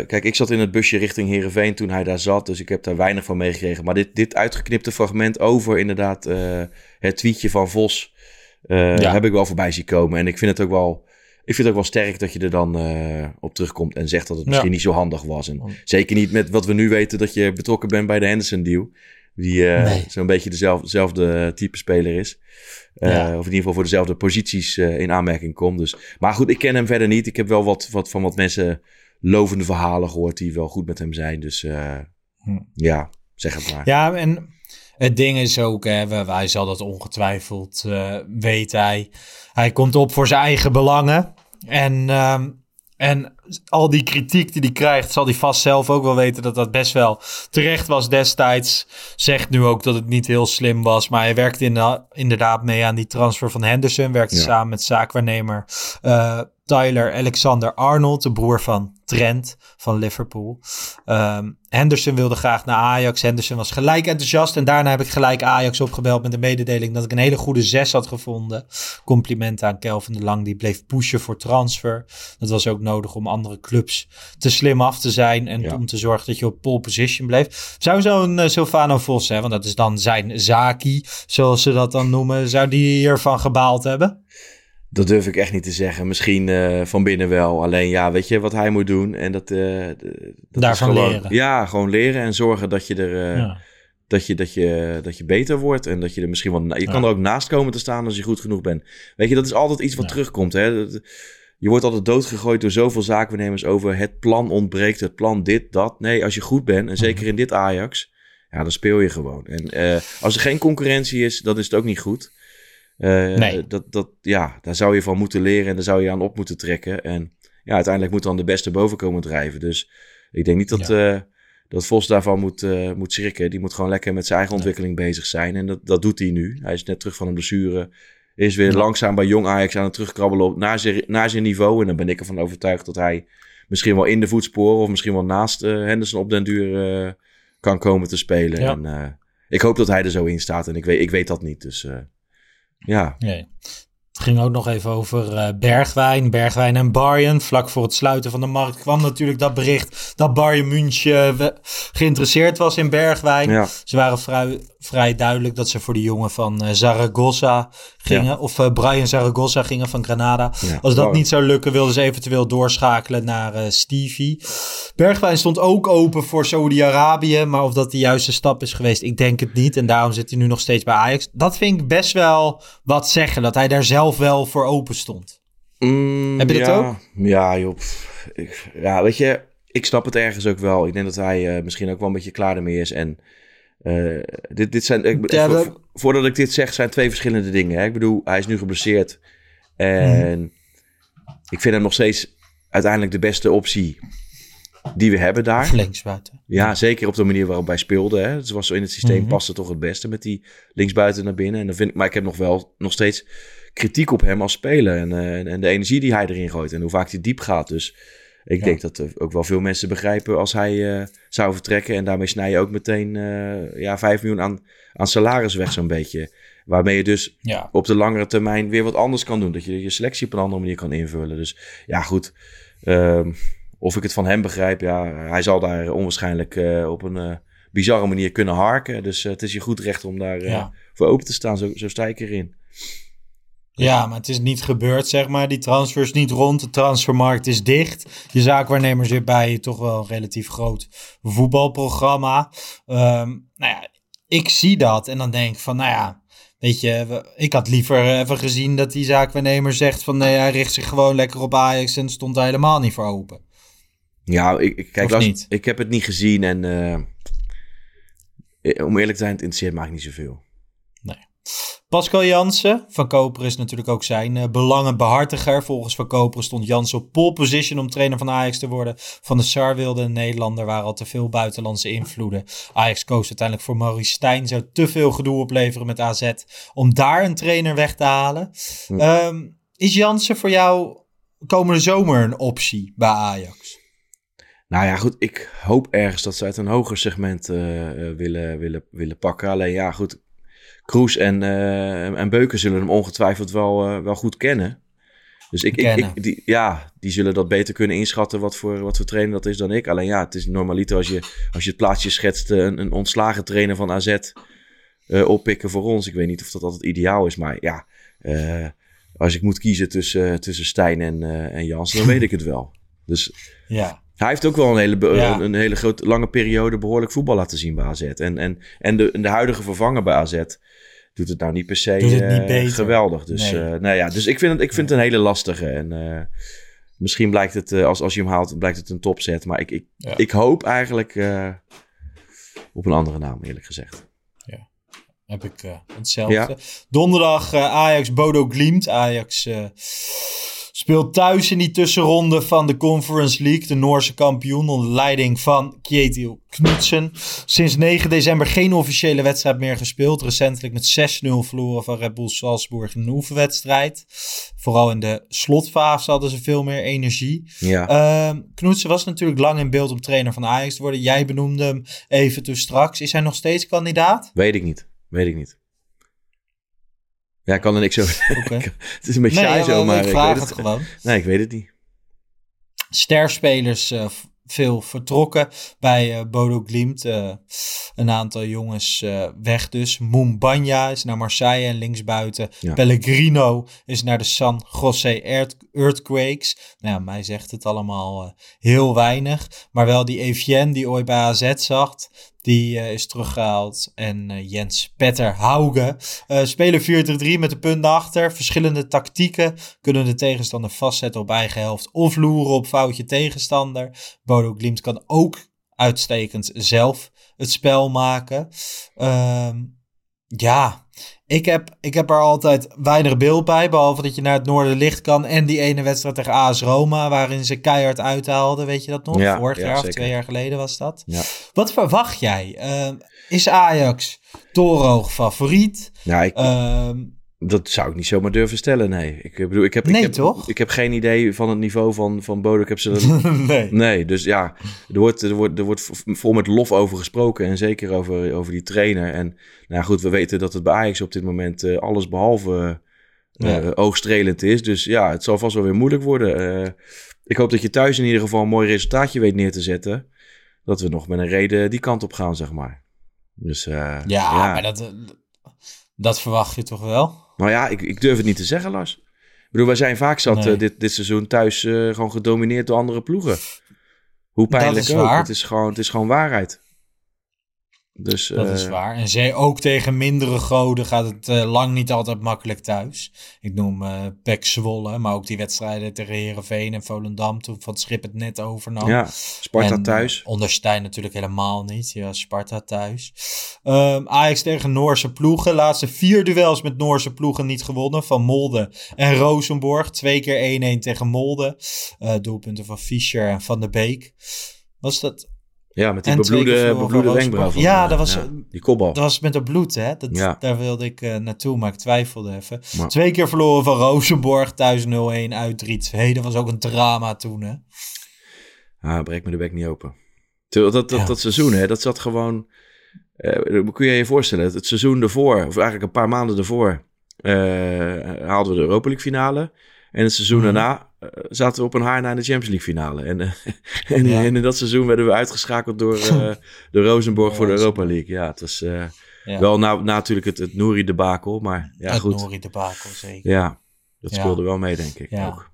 kijk, ik zat in het busje richting Heerenveen toen hij daar zat. Dus ik heb daar weinig van meegekregen. Maar dit, dit uitgeknipte fragment over inderdaad eh, het tweetje van Vos... eh, Ja. heb ik wel voorbij zien komen. En ik vind het ook wel, ik vind het ook wel sterk dat je er dan eh, op terugkomt... en zegt dat het misschien Ja. niet zo handig was. En zeker niet met wat we nu weten dat je betrokken bent bij de Henderson-deal. Die eh, Nee. zo'n beetje dezelfde, dezelfde type speler is. Eh, Ja. Of in ieder geval voor dezelfde posities eh, in aanmerking komt. Dus. Maar goed, ik ken hem verder niet. Ik heb wel wat, wat van wat mensen lovende verhalen gehoord die wel goed met hem zijn. Dus Hm. ja, zeg het maar. Ja, en het ding is ook, hè, hij zal dat ongetwijfeld weet hij. Hij komt op voor zijn eigen belangen. En, ehm, en al die kritiek die hij krijgt, zal hij vast zelf ook wel weten dat dat best wel terecht was destijds. Zegt nu ook dat het niet heel slim was, maar hij werkte in, inderdaad mee aan die transfer van Henderson. Werkte Ja. samen met zaakwaarnemer eh, Tyler Alexander Arnold, de broer van Trent van Liverpool. Ehm, Henderson wilde graag naar Ajax. Henderson was gelijk enthousiast. En daarna heb ik gelijk Ajax opgebeld met de mededeling dat ik een hele goede zes had gevonden. Complimenten aan Kelvin de Lang. Die bleef pushen voor transfer. Dat was ook nodig om andere clubs te slim af te zijn. En Ja. om te zorgen dat je op pole position bleef. Zou zo'n uh, Silvano Vos, hè, want dat is dan zijn zaki, zoals ze dat dan noemen. Zou die hiervan gebaald hebben? Dat durf ik echt niet te zeggen. Misschien eh, van binnen wel. Alleen ja, weet je wat hij moet doen? En dat, eh, dat Daarvan is gewoon, leren. Ja, gewoon leren en zorgen dat je er... eh, Ja. Dat je, dat, je, dat je beter wordt en dat je er misschien wel... Je kan er ook naast komen te staan als je goed genoeg bent. Weet je, dat is altijd iets wat Ja. terugkomt. Hè? Dat- Je wordt altijd doodgegooid door zoveel zaakwaarnemers over het plan ontbreekt, het plan dit, dat. Nee, als je goed bent, en zeker in dit Ajax, ja, dan speel je gewoon. En als er geen concurrentie is, dan is het ook niet goed. Eh, Nee. dat, dat, ja, daar zou je van moeten leren en daar zou je aan op moeten trekken. En ja, uiteindelijk moet dan de beste boven komen drijven. Dus ik denk niet dat, eh, dat Vos daarvan moet, eh, moet schrikken. Die moet gewoon lekker met zijn eigen ontwikkeling bezig zijn. En dat, dat doet hij nu. Hij is net terug van een blessure. Is weer Ja. langzaam bij Jong Ajax aan het terugkrabbelen op, naar, zijn, naar zijn niveau. En dan ben ik ervan overtuigd dat hij misschien wel in de voetsporen... of misschien wel naast Henderson op den duur kan komen te spelen. Ja. En, ik hoop dat hij er zo in staat. En ik weet, ik weet dat niet. Dus ja, Nee. Het ging ook nog even over eh, Bergwijn, Bergwijn en Bayern. Vlak voor het sluiten van de markt kwam natuurlijk dat bericht dat Bayern München we- geïnteresseerd was in Bergwijn. ja. Ze waren vrij, vrij duidelijk dat ze voor de jongen van eh, Zaragoza gingen. Ja. Of eh, Brian Zaragoza gingen van Granada. Ja. Als dat niet zou lukken, wilden ze eventueel doorschakelen naar eh, Stevie. Bergwijn stond ook open voor Saudi-Arabië. Maar of dat de juiste stap is geweest, ik denk het niet. En daarom zit hij nu nog steeds bij Ajax. Dat vind ik best wel wat zeggen. Dat hij daar zelf wel voor open stond. Mm, Heb je dat ja, ook? Ja, joh. Ik, ja, weet je, ik snap het ergens ook wel. Ik denk dat hij eh, misschien ook wel een beetje klaar ermee is. En eh, dit, dit zijn, ik, Ja, vo- dat- voordat ik dit zeg, zijn twee verschillende dingen. Hè? Ik bedoel, hij is nu geblesseerd. En Mhm. ik vind hem nog steeds uiteindelijk de beste optie die we hebben daar. Of linksbuiten. Ja, zeker op de manier waarop hij speelde. Hè. Het was zo in het systeem Mhm. paste toch het beste met die linksbuiten naar binnen. En dan vind ik, maar ik heb nog wel nog steeds kritiek op hem als speler. En, eh, en, de energie die hij erin gooit. En hoe vaak hij diep gaat. Dus ik Ja. denk dat ook wel veel mensen begrijpen als hij eh, zou vertrekken. En daarmee snij je ook meteen eh, ja, 5 miljoen aan, aan salaris weg zo'n beetje. Waarmee je dus Ja. op de langere termijn weer wat anders kan doen. Dat je je selectie op een andere manier kan invullen. Dus ja, goed. Ehm, of ik het van hem begrijp, ja, hij zal daar onwaarschijnlijk eh, op een eh, bizarre manier kunnen harken. Dus eh, het is je goed recht om daar Ja. voor open te staan. Zo, zo sta ik erin. Ja, maar het is niet gebeurd, zeg maar. Die transfer is niet rond. De transfermarkt is dicht. Je zaakwaarnemer zit bij toch wel een relatief groot voetbalprogramma. Ehm, nou ja, ik zie dat en dan denk ik van, nou ja, weet je, ik had liever even gezien dat die zaakwaarnemer zegt van, nee, hij richt zich gewoon lekker op Ajax en stond daar helemaal niet voor open. Ja, ik, ik, kijk, als- niet? ik heb het niet gezien en eh, om eerlijk te zijn, het interesseert me eigenlijk niet zoveel. Pascal Jansen van Koper is natuurlijk ook zijn eh, belangenbehartiger. Volgens Van Koper stond Jansen op pole position om trainer van Ajax te worden. Van de Sar wilde een Nederlander, waren al te veel buitenlandse invloeden. Ajax koos uiteindelijk voor Maurice Stijn. Zou te veel gedoe opleveren met AZ om daar een trainer weg te halen. Hm. Ehm, is Jansen voor jou komende zomer een optie bij Ajax? Nou ja, goed. Ik hoop ergens dat ze uit een hoger segment eh, eh, willen, willen, willen pakken. Alleen ja, goed. Kroes en, eh, en Beuken zullen hem ongetwijfeld wel, wel goed kennen. Dus ik, ik, Kennen. ik- die, ja, die zullen dat beter kunnen inschatten wat voor, wat voor trainer dat is dan ik. Alleen ja, het is normaliter als je, als je het plaatsje schetst, een, een ontslagen trainer van AZ oppikken voor ons. Ik weet niet of dat altijd ideaal is, maar ja, als ik moet kiezen tussen, tussen Stijn en, en Jans, dan weet ik het wel. Dus Ja. Hij heeft ook wel een hele, Ja. een, hele grote, lange periode behoorlijk voetbal laten zien bij AZ. En, en, en, de, de huidige vervanger bij AZ doet het nou niet per se niet eh, beter. geweldig. Dus, Nee. eh, nou ja, dus ik vind het, ik vind het een hele lastige. En eh, misschien blijkt het, als, als je hem haalt, blijkt het een topset. Maar ik, ik, Ja. ik hoop eigenlijk op een andere naam, eerlijk gezegd. Heb ik hetzelfde. Ja. Donderdag Ajax Bodo Glimt. Ajax speelt thuis in die tussenronde van de Conference League. De Noorse kampioen onder leiding van Kjetil Knutsen. Sinds 9 december geen officiële wedstrijd meer gespeeld. Recentelijk met 6-0 verloren van Red Bull Salzburg in een oefenwedstrijd. Vooral in de slotfase hadden ze veel meer energie. Ja, Ehm Knoetsen was natuurlijk lang in beeld om trainer van Ajax te worden. Jij benoemde hem even toen straks. Is hij nog steeds kandidaat? weet ik niet. Weet ik niet. Ja, ik kan er niks over. Oké. het is een beetje saai zo, maar ik ik vraag weet het gewoon. Nee, ik weet het niet. Sterspelers eh, v- veel vertrokken bij eh, Bodo Glimt. Eh, een aantal jongens weg dus. Mumbanya is naar Marseille en linksbuiten. Ja. Pellegrino is naar de San Jose Earth- Earthquakes. Nou, ja, mij zegt het allemaal heel weinig. Maar wel die Evienne die ooit bij AZ zat. Die eh, is teruggehaald. En eh, Jens Petter Hauge. Eh spelen 4-3 met de punten achter. Verschillende tactieken kunnen de tegenstander vastzetten op eigen helft of loeren op foutje tegenstander. Bodo Glimt kan ook uitstekend zelf het spel maken. Ehm, ja, ik heb, ik heb er altijd weinig beeld bij, behalve dat je naar het noorden licht kan en die ene wedstrijd tegen AS Roma, waarin ze keihard uithaalden, weet je dat nog? Ja, Vorig ja, jaar of twee jaar geleden was dat. Ja. Wat verwacht jij? Ehm, is Ajax torenhoog favoriet? Ja, ik, Ehm, Dat zou ik niet zomaar durven stellen, nee. Ik bedoel, ik heb, Nee, ik heb, toch? Ik heb geen idee van het niveau van, van Bodo. Ik heb ze nee. nee, dus ja, er wordt, er, wordt, er wordt vol met lof over gesproken. En zeker over, over die trainer. En nou ja, goed, we weten dat het bij Ajax op dit moment eh, alles behalve eh Ja. oogstrelend is. Dus ja, het zal vast wel weer moeilijk worden. Eh, ik hoop dat je thuis in ieder geval een mooi resultaatje weet neer te zetten. Dat we nog met een reden die kant op gaan, zeg maar. Dus eh, Ja, maar dat, dat verwacht je toch wel? Nou ja, ik, ik durf het niet te zeggen, Lars. Ik bedoel, wij zijn vaak zat Nee. eh, dit, dit seizoen thuis eh, gewoon gedomineerd door andere ploegen. Hoe pijnlijk is ook. waar. Het is, gewoon, het is gewoon waarheid. Dus, Dat eh, is waar. En ze, ook tegen mindere goden gaat het eh, lang niet altijd makkelijk thuis. Ik noem eh Pek Zwolle, maar ook die wedstrijden tegen Herenveen en Volendam toen Van het Schip het net overnam. Ja, Sparta En, thuis. eh, onder Stijn natuurlijk helemaal niet. Ja, Sparta thuis. Ehm, Ajax tegen Noorse ploegen. Laatste vier duels met Noorse ploegen niet gewonnen. Van Molde en Rosenborg. Twee keer 1-1 tegen Molde. Eh, doelpunten van Fischer en Van der Beek. Was dat... Ja, met die bebloede, bebloede wenkbrauw. van, Ja, dat was- die kopbal. Dat was met het bloed, hè? Dat, Ja. Daar wilde ik eh, naartoe, maar ik twijfelde even. Maar- Twee keer verloren van Rosenborg. Thuis 0-1, uit 3-2. Dat was ook een drama toen, hè? Ah, breek me de bek niet open. Dat, dat, Ja. dat seizoen, hè, dat zat gewoon... eh, kun je je voorstellen, het, het seizoen ervoor, of eigenlijk een paar maanden ervoor, eh, haalden we de Europa League finale. En het seizoen Mhm. daarna zaten we op een haar naar de Champions League finale. En, eh, en, Ja. en in dat seizoen werden we uitgeschakeld door eh, de Rosenborg voor de. Europa League. Ja, het was eh, wel na, na natuurlijk het, het Nouri debakel, maar ja het goed. Nori debakel, zeker. Ja, dat speelde wel mee, denk ik Ja. ook.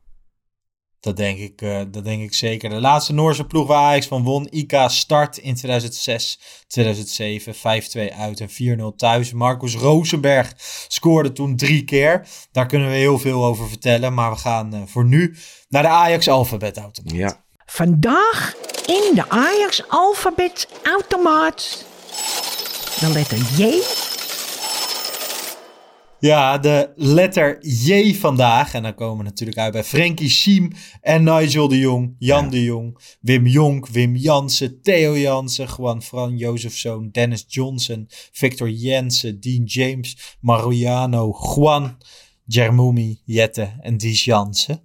Dat denk, ik, eh, dat denk ik zeker. De laatste Noorse ploeg waar Ajax van won. IK Start in 2006, 2007. 5-2 uit en 4-0 thuis. Marcus Rosenberg scoorde toen drie keer. Daar kunnen we heel veel over vertellen. Maar we gaan eh, voor nu naar de Ajax alfabetautomaat. Ja, Vandaag in de Ajax alfabet automaat. De letter J. Ja, de letter J vandaag. En dan komen we natuurlijk uit bij Frenkie Siem en Nigel de Jong, Jan Ja. de Jong, Wim Jonk, Wim Jansen, Theo Jansen, Juan Fran Jozefzoon, Dennis Johnson, Victor Jensen, Dean James, Mariano, Juan, Jermoumi, Jette en Dies Jansen.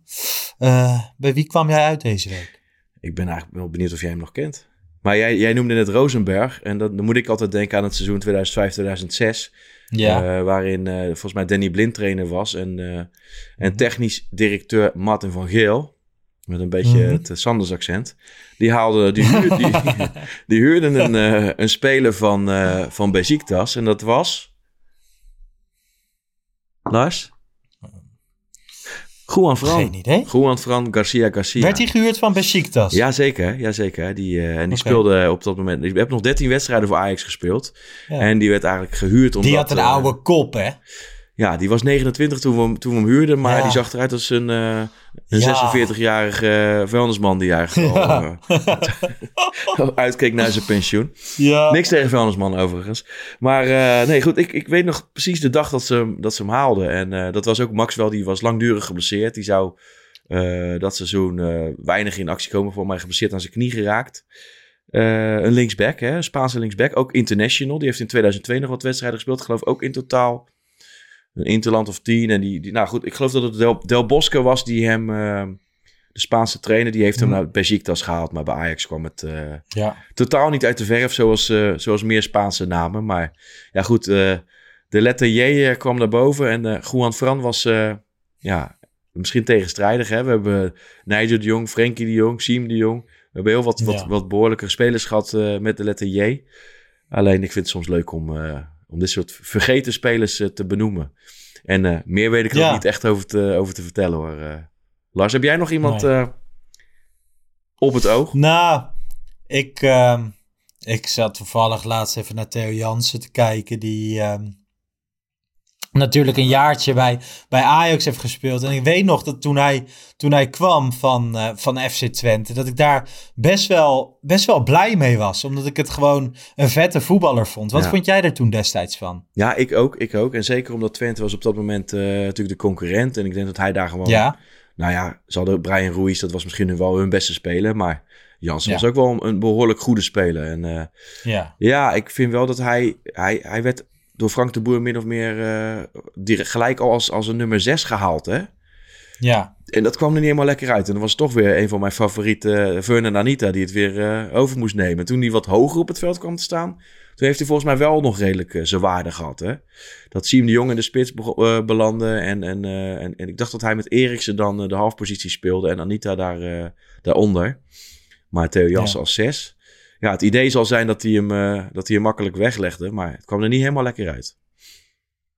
Eh, bij wie kwam jij uit deze week? ik ben eigenlijk wel benieuwd of jij hem nog kent. Maar jij, jij noemde net Rosenberg. En dan, dan moet ik altijd denken aan het seizoen 2005-2006. Ja. eh, waarin eh, volgens mij Danny Blind trainer was. En, eh, Mhm. en technisch directeur Martin van Geel. Met een beetje Mhm. het Sanders accent. Die haalde, die, huur, die, die huurden een, een speler van, van Besiktas. En dat was... Lars? Juan Fran. Geen idee. Juan Fran Garcia Garcia. Werd hij gehuurd van Besiktas? Jazeker, jazeker. Die, eh, en die speelde op dat moment... Ik heb nog 13 wedstrijden voor Ajax gespeeld. Ja. En die werd eigenlijk gehuurd omdat... Die had een eh, oude kop, hè? Ja, die was 29 toen we hem, toen we hem huurden. Maar Ja. die zag eruit als een, eh, een Ja. 46-jarige eh, vuilnisman... die eigenlijk al eh, uitkeek naar zijn pensioen. Ja. Niks tegen vuilnisman overigens. Maar eh, nee, goed. Ik, ik weet nog precies de dag dat ze, hem- dat ze hem haalden. En eh, dat was ook Maxwell. Die was langdurig geblesseerd. Die zou eh, dat seizoen eh, weinig in actie komen. Voor mij geblesseerd aan zijn knie geraakt. Eh, een linksback, hè, een Spaanse linksback. Ook international. Die heeft in 2002 nog wat wedstrijden gespeeld. Ik geloof ook in totaal een interland of tien. En die, die, nou goed, ik geloof dat het Del, Del Bosque was die hem... eh, de Spaanse trainer, die heeft hem Hmm. naar Besiktas gehaald. Maar bij Ajax kwam het... eh, Ja. totaal niet uit de verf, zoals, eh, zoals meer Spaanse namen. Maar ja, goed, eh, de letter J kwam naar boven. En eh Juan Fran was, ja, misschien tegenstrijdig. Hè? We hebben Nigel de Jong, Frenkie de Jong, Siem de Jong. We hebben heel wat, wat, Ja. wat behoorlijke spelers gehad eh, met de letter J. Alleen, ik vind het soms leuk om, om dit soort vergeten spelers eh, te benoemen. En eh, meer weet ik er Ja. ook niet echt over te, over te vertellen hoor. Eh, Lars, heb jij nog iemand Nee. op het oog? Nou, ik, ehm, ik zat toevallig laatst even naar Theo Jansen te kijken. Die ehm, natuurlijk een jaartje bij, bij Ajax heeft gespeeld. En ik weet nog dat toen hij, toen hij kwam van, eh, van FC Twente, dat ik daar best wel, best wel blij mee was. Omdat ik het gewoon een vette voetballer vond. Wat Ja. vond jij er toen destijds van? Ja, ik ook, ik ook. En zeker omdat Twente was op dat moment eh, natuurlijk de concurrent. En ik denk dat hij daar gewoon... Ja, Nou ja, ze hadden Brian Ruiz, dat was misschien wel hun beste speler. Maar Jansen Ja. was ook wel een, een behoorlijk goede speler. En eh, ja, ja, ik vind wel dat hij... Hij, hij werd door Frank de Boer min of meer eh, direct, gelijk al als, als een nummer 6 gehaald, hè? ja, En dat kwam er niet helemaal lekker uit. En dat was toch weer een van mijn favorieten, uh, Vernon Anita, die het weer eh, over moest nemen. Toen hij wat hoger op het veld kwam te staan, toen heeft hij volgens mij wel nog redelijk eh, zijn waarde gehad. Hè? Dat Siem de Jong in de spits eh, belandde. En, en, eh, en, en ik dacht dat hij met Eriksen dan eh, de halfpositie speelde en Anita daar, eh, daaronder. Maar Theo Jansen Ja. als zes. Ja, het idee zal zijn dat hij, hem, eh, dat hij hem makkelijk weglegde, maar het kwam er niet helemaal lekker uit.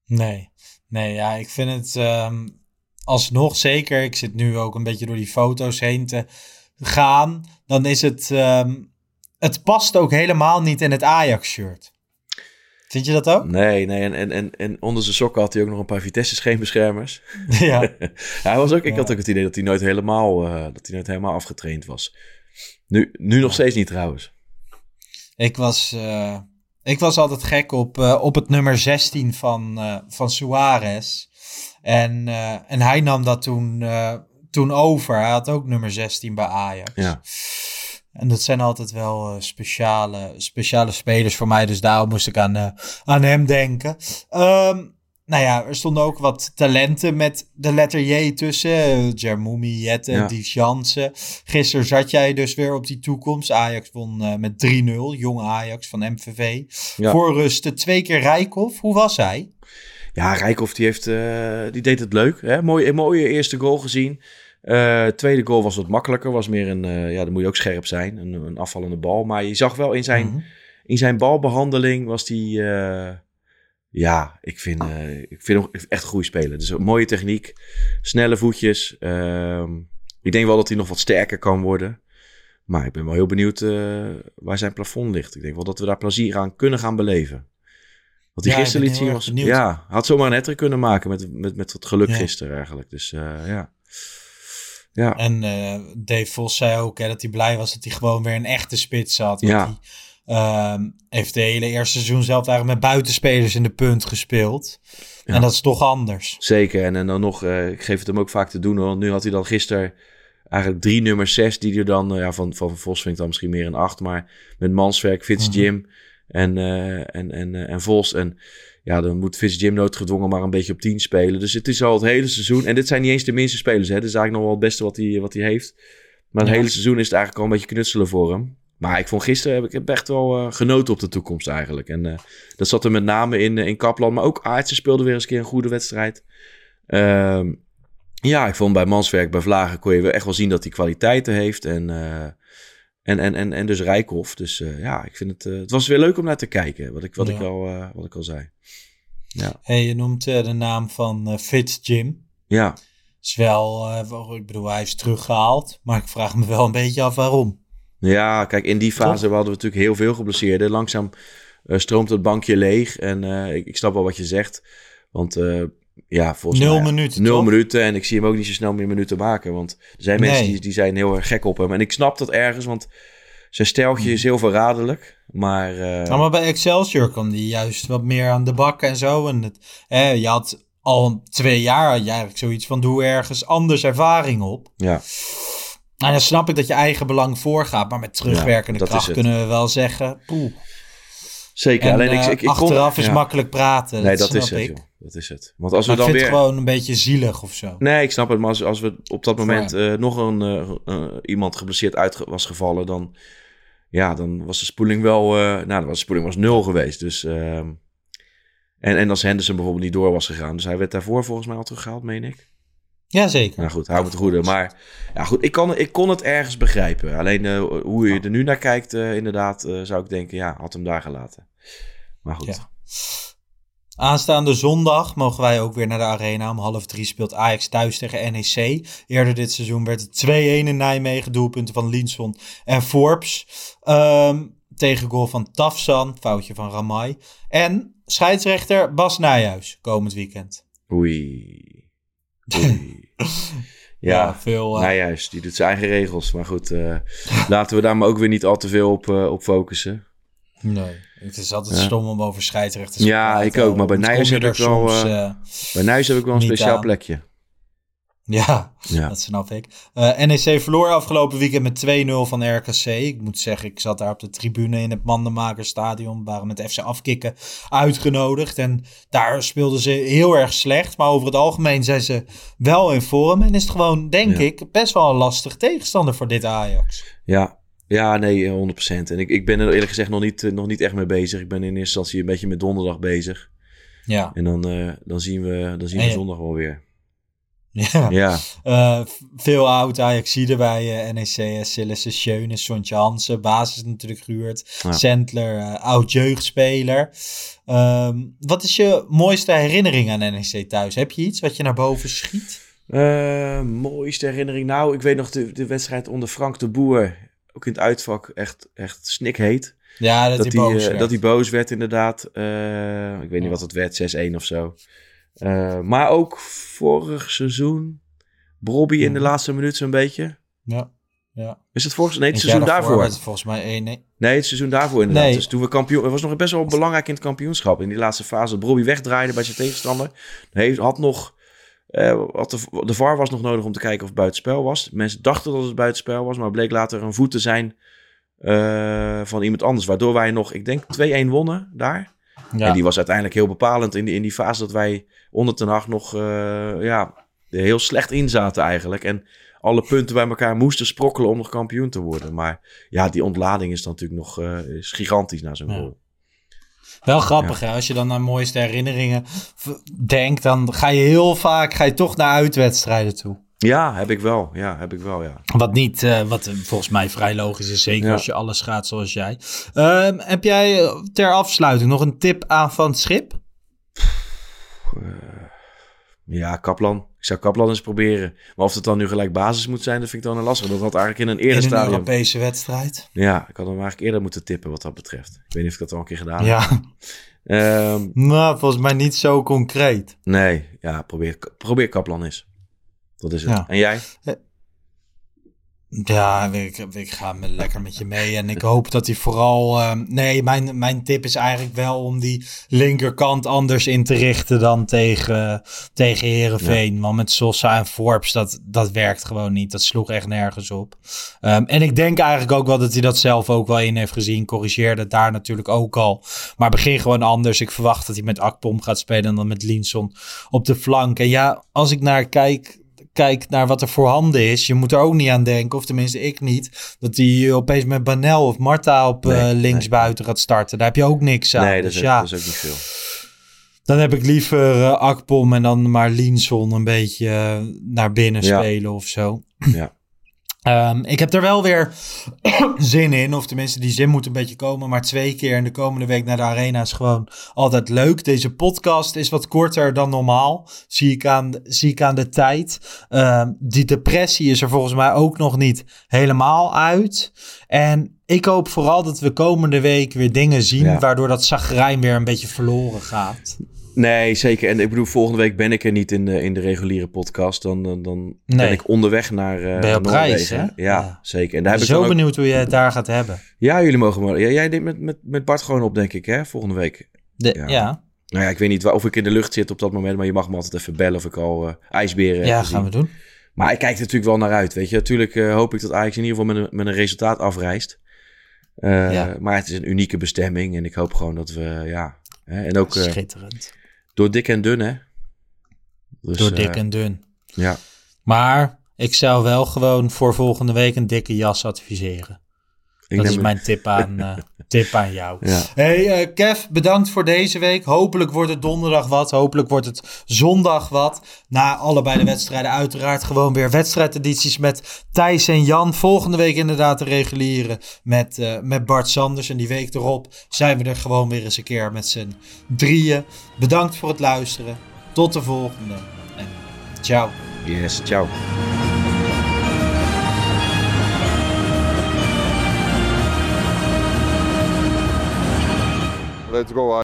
Nee, nee, ja, ik vind het ehm, alsnog zeker. Ik zit nu ook een beetje door die foto's heen te gaan. Dan is het, ehm, het past ook helemaal niet in het Ajax-shirt. Vind je dat ook? Nee, nee. En, en, en, en onder zijn sokken had hij ook nog een paar Vitesse scheenbeschermers. ja, hij was ook, ik Ja. had ook het idee dat hij nooit helemaal, eh, dat hij nooit helemaal afgetraind was. Nu, nu nog steeds niet trouwens. Ik was, eh, ik was altijd gek op, eh, op het nummer 16 van, eh, van Suarez. En, en hij nam dat toen, toen over. Hij had ook nummer 16 bij Ajax. Ja. En dat zijn altijd wel speciale, speciale spelers voor mij. Dus daarom moest ik aan, aan hem denken. Ehm, nou ja, er stonden ook wat talenten met de letter J tussen. Jermoumi, Jette, Ja. Jansen. Gisteren zat jij dus weer op die toekomst. Ajax won eh, met 3-0. Jong Ajax van MVV. Ja. Voor rust twee keer Rijkoff. Hoe was hij? Ja, Rijkoff die heeft, eh, die deed het leuk. Hè? Mooi, een mooie eerste goal gezien. Eh, tweede goal was wat makkelijker. Was meer een, ja, dan moet je ook scherp zijn. Een, een afvallende bal. Maar je zag wel in zijn, Mhm. in zijn balbehandeling was die... eh, ja, ik vind, eh, ik vind hem echt een goede speler. Dus een mooie techniek. Snelle voetjes. Ehm, ik denk wel dat hij nog wat sterker kan worden. Maar ik ben wel heel benieuwd eh, waar zijn plafond ligt. Ik denk wel dat we daar plezier aan kunnen gaan beleven. Wat hij Ja, gisteren liet zien was... benieuwd. Ja, had zomaar een hattrick kunnen maken met, met, met wat geluk Ja. gisteren eigenlijk. Dus eh, ja. Ja, En eh, Dave Vos zei ook hè, dat hij blij was dat hij gewoon weer een echte spits had. Ja. hij ehm, heeft de hele eerste seizoen zelf eigenlijk met buitenspelers in de punt gespeeld. Ja. En dat is toch anders. zeker. En, en dan nog, eh, ik geef het hem ook vaak te doen. Want nu had hij dan gisteren eigenlijk drie nummer zes die er dan... eh, ja, van, van Vos vind ik dan misschien meer een acht. Maar met Manswerk, Fitz Mhm. Jim en, eh, en, en, en Vos. En ja, dan moet Fitz Jim noodgedwongen maar een beetje op 10 spelen. Dus het is al het hele seizoen. En dit zijn niet eens de minste spelers. Hè. Dit is eigenlijk nog wel het beste wat hij, wat hij heeft. Maar het Ja. hele seizoen is het eigenlijk al een beetje knutselen voor hem. Maar ik vond gisteren heb ik heb echt wel eh, genoten op de toekomst eigenlijk. En eh, dat zat er met name in, eh, in Kapland. Maar ook Aartsen speelde weer eens een keer een goede wedstrijd. Ehm, ja, ik vond bij Manswerk, bij Vlagen kon je wel echt wel zien dat hij kwaliteiten heeft. En, en, en, en, en dus Rijkhoff. Dus ja, ik vind het, het was weer leuk om naar te kijken. Wat ik, wat Ja. ik, al, wat ik al zei. Ja. Hey, je noemt de naam van Fitz Jim. Ja. Is wel, wel- ik bedoel, hij is teruggehaald. Maar ik vraag me wel een beetje af waarom. Ja, kijk, in die fase hadden we natuurlijk heel veel geblesseerden. Langzaam eh, stroomt het bankje leeg. En eh, ik, ik snap wel wat je zegt. Want eh, ja, volgens Nul mij... minuten, Nul toch? minuten. En ik zie hem ook niet zo snel meer minuten maken. Want er zijn mensen die, die zijn heel erg gek op hem. En ik snap dat ergens, want zijn steltje is heel verraderlijk. Maar, eh, Nou, maar bij Excelsior kwam die juist wat meer aan de bak en zo. En het, hè, je had al twee jaar had je eigenlijk zoiets van doe ergens anders ervaring op. ja, En dan snap ik dat je eigen belang voorgaat. Maar met terugwerkende kracht kunnen we wel zeggen. Poeh. zeker. En, Alleen ik, eh, ik, ik kon- achteraf is ja. makkelijk praten. Nee, dat snap is het, ik. joh. Dat is het. Want als we Maar ik dan vind weer... het gewoon een beetje zielig of zo. Nee, ik snap het. Maar als, als we op dat moment eh, nog een, eh, iemand geblesseerd uit was gevallen, dan, ja, dan was de spoeling wel, nou, dan was de spoeling was nul geweest. Dus, ehm, en, en als Henderson bijvoorbeeld niet door was gegaan, dus hij werd daarvoor volgens mij al teruggehaald, meen ik. Jazeker. Nou goed, hou me te goede. Maar ja, goed, ik, kan, ik kon het ergens begrijpen. Alleen eh, hoe je er nu naar kijkt, eh, inderdaad, eh, zou ik denken, ja, had hem daar gelaten. Maar goed. Ja. Aanstaande zondag mogen wij ook weer naar de arena. Om half drie speelt Ajax thuis tegen NEC. Eerder dit seizoen werd het 2-1 in Nijmegen. Doelpunten van Linson en Forbes. Ehm, tegen goal van Tafsan. Foutje van Ramai. En scheidsrechter Bas Nijhuis. Komend weekend. Oei. Oei. Ja, veel. eh, Nou juist, die doet zijn eigen regels. Maar goed, eh, laten we daar maar ook weer niet al te veel op, eh, op focussen. nee. Het is altijd Ja. stom om over scheidsrechters te Ja, ik ook, maar bij je heb ik wel, Bij Nijs heb ik wel een speciaal aan. plekje. Ja, Ja. dat snap ik. Eh, NEC verloor afgelopen weekend met 2-0 van RKC. Ik moet zeggen, ik zat daar op de tribune in het Mandenmakerstadion. Waren met FC Afkikken uitgenodigd. En daar speelden ze heel erg slecht. Maar over het algemeen zijn ze wel in vorm. En is het gewoon, denk Ja. ik, best wel een lastig tegenstander voor dit Ajax. Ja, ja nee, 100%. En ik, ik ben er eerlijk gezegd nog niet, eh, nog niet echt mee bezig. Ik ben in eerste instantie een beetje met donderdag bezig. Ja. En dan, eh, dan zien we, dan zien En we zondag wel weer. ja. Ja, Eh, v- veel oud Ajaxiden bij eh, NEC. Uh, Sillissen, Schöne, Sontje Hansen. Basis natuurlijk gehuurd. Ja. Eh, oud jeugdspeler. Ehm, wat is je mooiste herinnering aan NEC thuis? Heb je iets wat je naar boven schiet? Eh, mooiste herinnering. Nou, ik weet nog de, de wedstrijd onder Frank de Boer. Ook in het uitvak echt, echt snikheet. Ja, dat, Dat hij boos eh, werd. dat hij boos werd, inderdaad. Eh, ik weet niet Ja. wat het werd, 6-1 of zo. Eh, maar ook vorig seizoen. Brobby in de Mhm. laatste minuut zo'n beetje. Ja, ja. Is het vorig Nee, het seizoen daarvoor. het volgens mij 1 nee. Nee, het seizoen daarvoor inderdaad. Nee. Dus toen we kampioen... Het was nog best wel belangrijk in het kampioenschap. In die laatste fase. dat Brobby wegdraaide bij zijn tegenstander. Hij had nog... eh, had de, de VAR was nog nodig om te kijken of het buitenspel was. Mensen dachten dat het buitenspel was. Maar bleek later een voet te zijn eh, van iemand anders. Waardoor wij nog, ik denk, 2-1 wonnen daar. Ja. En die was uiteindelijk heel bepalend in die, in die fase dat wij onder ten Hag nog eh, ja, heel slecht in zaten eigenlijk. En alle punten bij elkaar moesten sprokkelen om nog kampioen te worden. Maar ja, die ontlading is dan natuurlijk nog eh, is gigantisch na zo'n Ja. goal. Wel grappig, hè? Als je dan naar mooiste herinneringen denkt, dan ga je heel vaak ga je toch naar uitwedstrijden toe. Ja, heb ik wel. Ja, heb ik wel, ja. Wat niet, eh, wat volgens mij vrij logisch is, zeker Ja. als je alles gaat zoals jij. Ehm, heb jij ter afsluiting nog een tip aan Van het Schip? Ja, Kaplan. Ik zou Kaplan eens proberen. Maar of het dan nu gelijk basis moet zijn, dat vind ik dan een lastig. Dat had eigenlijk in een In eerder een stadium. Europese wedstrijd? Ja, ik had hem eigenlijk eerder moeten tippen wat dat betreft. Ik weet niet of ik dat al een keer gedaan heb. Ja, Ehm, nou, volgens mij niet zo concreet. nee, ja, probeer, probeer Kaplan eens. Dat is het. Ja. En jij? Ja, ik, ik ga me lekker met je mee. En ik hoop dat hij vooral. ehm, nee, mijn, mijn tip is eigenlijk wel om die linkerkant anders in te richten dan tegen, tegen Herenveen. Want met Sosa en Forbes, dat, dat werkt gewoon niet. Dat sloeg echt nergens op. Ehm, en ik denk eigenlijk ook wel dat hij dat zelf ook wel in heeft gezien. Corrigeerde het daar natuurlijk ook al. Maar begin gewoon anders. Ik verwacht dat hij met Akpom gaat spelen en dan met Linson op de flank. En ja, als ik naar kijk, kijkt naar wat er voorhanden is, je moet er ook niet aan denken, of tenminste ik niet, dat hij opeens met Banel of Marta op Nee, eh, nee. linksbuiten gaat starten. Daar heb je ook niks aan. nee, dat dus is, ja, dat is ook niet veel. dan heb ik liever eh, Akpom en dan maar Linson een beetje eh, naar binnen Ja. spelen of zo. Ja. Ehm, ik heb er wel weer zin in, of tenminste die zin moet een beetje komen, maar twee keer in de komende week naar de arena is gewoon altijd leuk. Deze podcast is wat korter dan normaal, zie ik aan, zie ik aan de tijd. Ehm, die depressie is er volgens mij ook nog niet helemaal uit. En ik hoop vooral dat we komende week weer dingen zien, Ja. waardoor dat zagrijn weer een beetje verloren gaat. Nee, zeker. En ik bedoel, volgende week ben ik er niet in de, in de reguliere podcast. Dan, dan, dan Nee. ben ik onderweg naar uh, Ben je op Noorwegen. reis, hè? Ja, Ja. zeker. En daar Ik heb ben ik zo dan ook- benieuwd hoe je het daar gaat hebben. Ja, jullie mogen maar. Ja, jij neemt met, met, met Bart gewoon op, denk ik, hè? Volgende week. De, Ja. ja. Nou ja, ik weet niet waar, of ik in de lucht zit op dat moment, maar je mag me altijd even bellen of ik al eh, ijsberen Ja, gaan we doen. Maar ik kijk er natuurlijk wel naar uit, weet je. Natuurlijk eh, hoop ik dat Ajax in ieder geval met een, met een resultaat afreist. Ja. Maar het is een unieke bestemming en ik hoop gewoon dat we, ja... Hè, en ook Schitterend. Door dik en dun, hè. Dus, Door eh, dik en dun. Ja, Maar ik zou wel gewoon voor volgende week een dikke jas adviseren. Ik dat is mijn tip aan, eh, tip aan jou. Ja. Hey eh, Kev, bedankt voor deze week. Hopelijk wordt het donderdag wat. Hopelijk wordt het zondag wat. Na allebei de wedstrijden uiteraard gewoon weer wedstrijdedities met Thijs en Jan. Volgende week inderdaad de reguliere met, eh, met Bart Sanders. En die week erop zijn we er gewoon weer eens een keer met z'n drieën. Bedankt voor het luisteren. Tot de volgende. En ciao. Yes, ciao. Let's go.